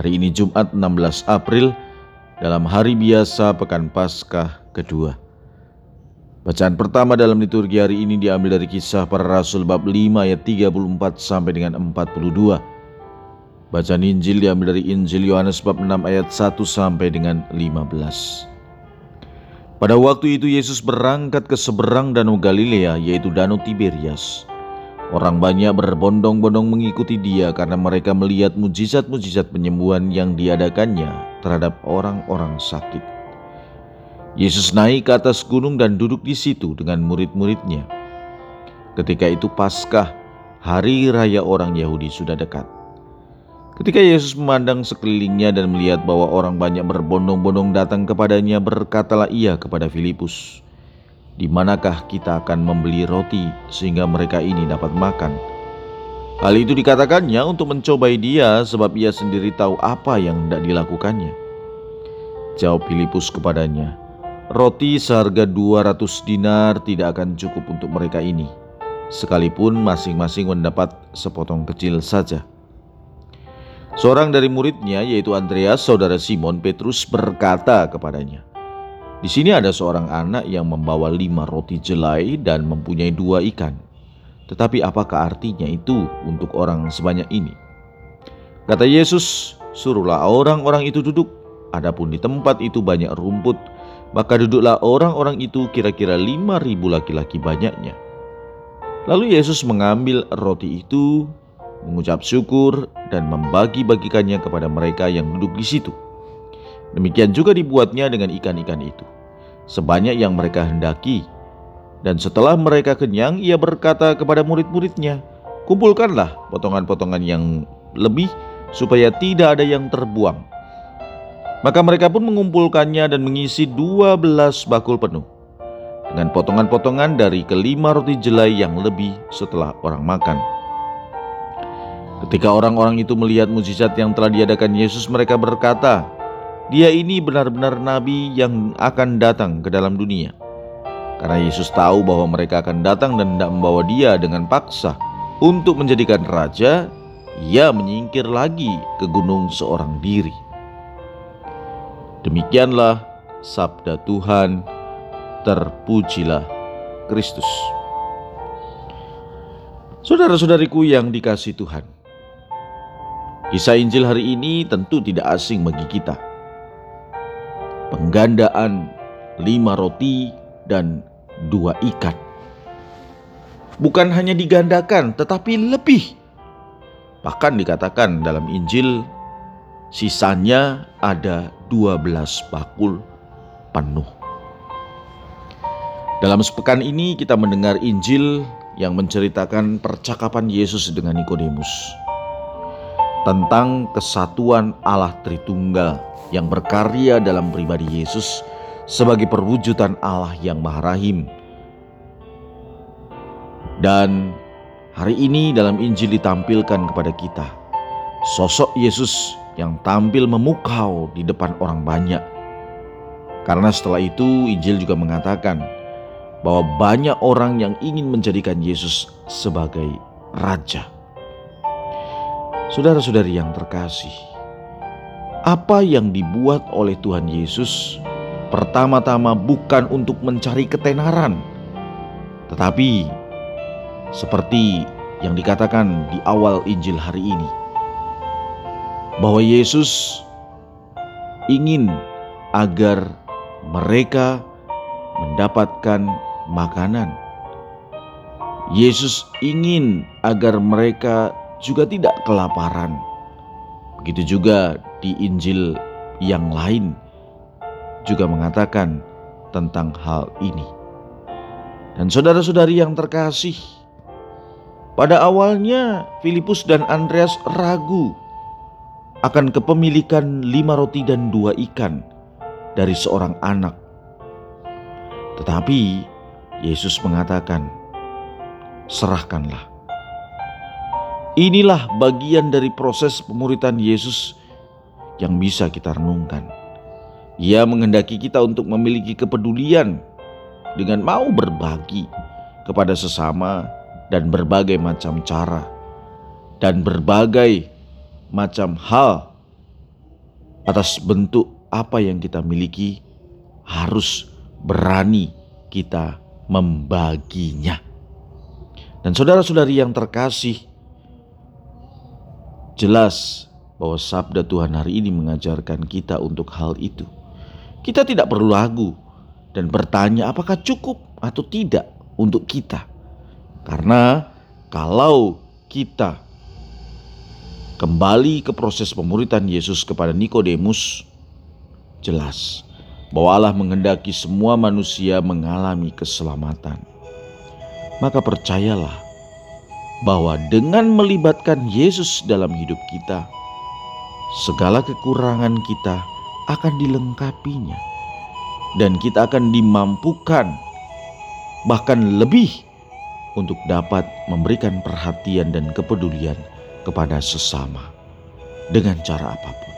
Hari ini Jumat 16 April dalam hari biasa Pekan Paskah kedua. Bacaan pertama dalam liturgi hari ini diambil dari kisah para rasul bab 5 ayat 34 sampai dengan 42. Bacaan Injil diambil dari Injil Yohanes bab 6 ayat 1 sampai dengan 15. Pada waktu itu Yesus berangkat ke seberang Danau Galilea yaitu Danau Tiberias. Orang banyak berbondong-bondong mengikuti dia karena mereka melihat mujizat-mujizat penyembuhan yang diadakannya terhadap orang-orang sakit. Yesus naik ke atas gunung dan duduk di situ dengan murid-muridnya. Ketika itu Paskah, hari raya orang Yahudi sudah dekat. Ketika Yesus memandang sekelilingnya dan melihat bahwa orang banyak berbondong-bondong datang kepadanya, berkatalah ia kepada Filipus, di manakah kita akan membeli roti sehingga mereka ini dapat makan? Hal itu dikatakannya untuk mencobai dia sebab ia sendiri tahu apa yang hendak dilakukannya. Jawab Filipus kepadanya, Roti seharga 200 dinar tidak akan cukup untuk mereka ini, sekalipun masing-masing mendapat sepotong kecil saja. Seorang dari muridnya yaitu Andreas, saudara Simon Petrus berkata kepadanya, di sini ada seorang anak yang membawa lima roti jelai dan mempunyai dua ikan. Tetapi apakah artinya itu untuk orang sebanyak ini? Kata Yesus, suruhlah orang-orang itu duduk. Adapun di tempat itu banyak rumput, maka duduklah orang-orang itu kira-kira lima ribu laki-laki banyaknya. Lalu Yesus mengambil roti itu, mengucap syukur, dan membagi-bagikannya kepada mereka yang duduk di situ. Demikian juga dibuatnya dengan ikan-ikan itu, sebanyak yang mereka hendaki. Dan setelah mereka kenyang, ia berkata kepada murid-muridnya, "Kumpulkanlah potongan-potongan yang lebih, supaya tidak ada yang terbuang." Maka mereka pun mengumpulkannya dan mengisi dua belas bakul penuh dengan potongan-potongan dari kelima roti jelai yang lebih setelah orang makan. Ketika orang-orang itu melihat mujizat yang telah diadakan Yesus, mereka berkata, dia ini benar-benar nabi yang akan datang ke dalam dunia. Karena Yesus tahu bahwa mereka akan datang dan tidak membawa dia dengan paksa untuk menjadikan raja, ia menyingkir lagi ke gunung seorang diri. Demikianlah sabda Tuhan, terpujilah Kristus. Saudara-saudariku yang dikasih Tuhan, kisah Injil hari ini tentu tidak asing bagi kita penggandaan lima roti dan dua ikan. Bukan hanya digandakan, tetapi lebih. Bahkan dikatakan dalam Injil, sisanya ada dua belas bakul penuh. Dalam sepekan ini kita mendengar Injil yang menceritakan percakapan Yesus dengan Nikodemus tentang kesatuan Allah Tritunggal yang berkarya dalam pribadi Yesus sebagai perwujudan Allah yang Maha Rahim. Dan hari ini dalam Injil ditampilkan kepada kita sosok Yesus yang tampil memukau di depan orang banyak. Karena setelah itu Injil juga mengatakan bahwa banyak orang yang ingin menjadikan Yesus sebagai raja. Saudara-saudari yang terkasih, apa yang dibuat oleh Tuhan Yesus pertama-tama bukan untuk mencari ketenaran, tetapi seperti yang dikatakan di awal Injil hari ini, bahwa Yesus ingin agar mereka mendapatkan makanan. Yesus ingin agar mereka juga tidak kelaparan. Begitu juga di Injil yang lain juga mengatakan tentang hal ini. Dan saudara-saudari yang terkasih, pada awalnya Filipus dan Andreas ragu akan kepemilikan lima roti dan dua ikan dari seorang anak. Tetapi Yesus mengatakan, "Serahkanlah." Inilah bagian dari proses pemuritan Yesus yang bisa kita renungkan. Ia menghendaki kita untuk memiliki kepedulian dengan mau berbagi kepada sesama dan berbagai macam cara dan berbagai macam hal atas bentuk apa yang kita miliki harus berani kita membaginya. Dan saudara-saudari yang terkasih, Jelas bahwa sabda Tuhan hari ini mengajarkan kita untuk hal itu. Kita tidak perlu ragu dan bertanya apakah cukup atau tidak untuk kita. Karena kalau kita kembali ke proses pemuritan Yesus kepada Nikodemus, jelas bahwa Allah menghendaki semua manusia mengalami keselamatan. Maka percayalah bahwa dengan melibatkan Yesus dalam hidup kita, segala kekurangan kita akan dilengkapinya, dan kita akan dimampukan, bahkan lebih, untuk dapat memberikan perhatian dan kepedulian kepada sesama dengan cara apa pun.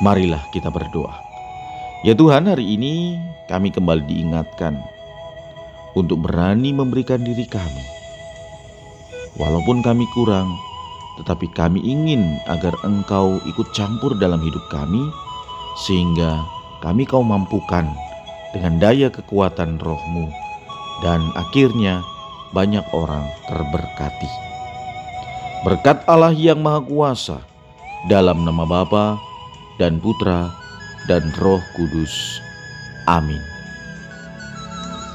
Marilah kita berdoa. Ya Tuhan, hari ini kami kembali diingatkan untuk berani memberikan diri kami. Walaupun kami kurang, tetapi kami ingin agar Engkau ikut campur dalam hidup kami, sehingga kami kau mampukan dengan daya kekuatan rohmu, dan akhirnya banyak orang terberkati. Berkat Allah yang Maha Kuasa, dalam nama Bapa dan Putra dan Roh Kudus. Amin.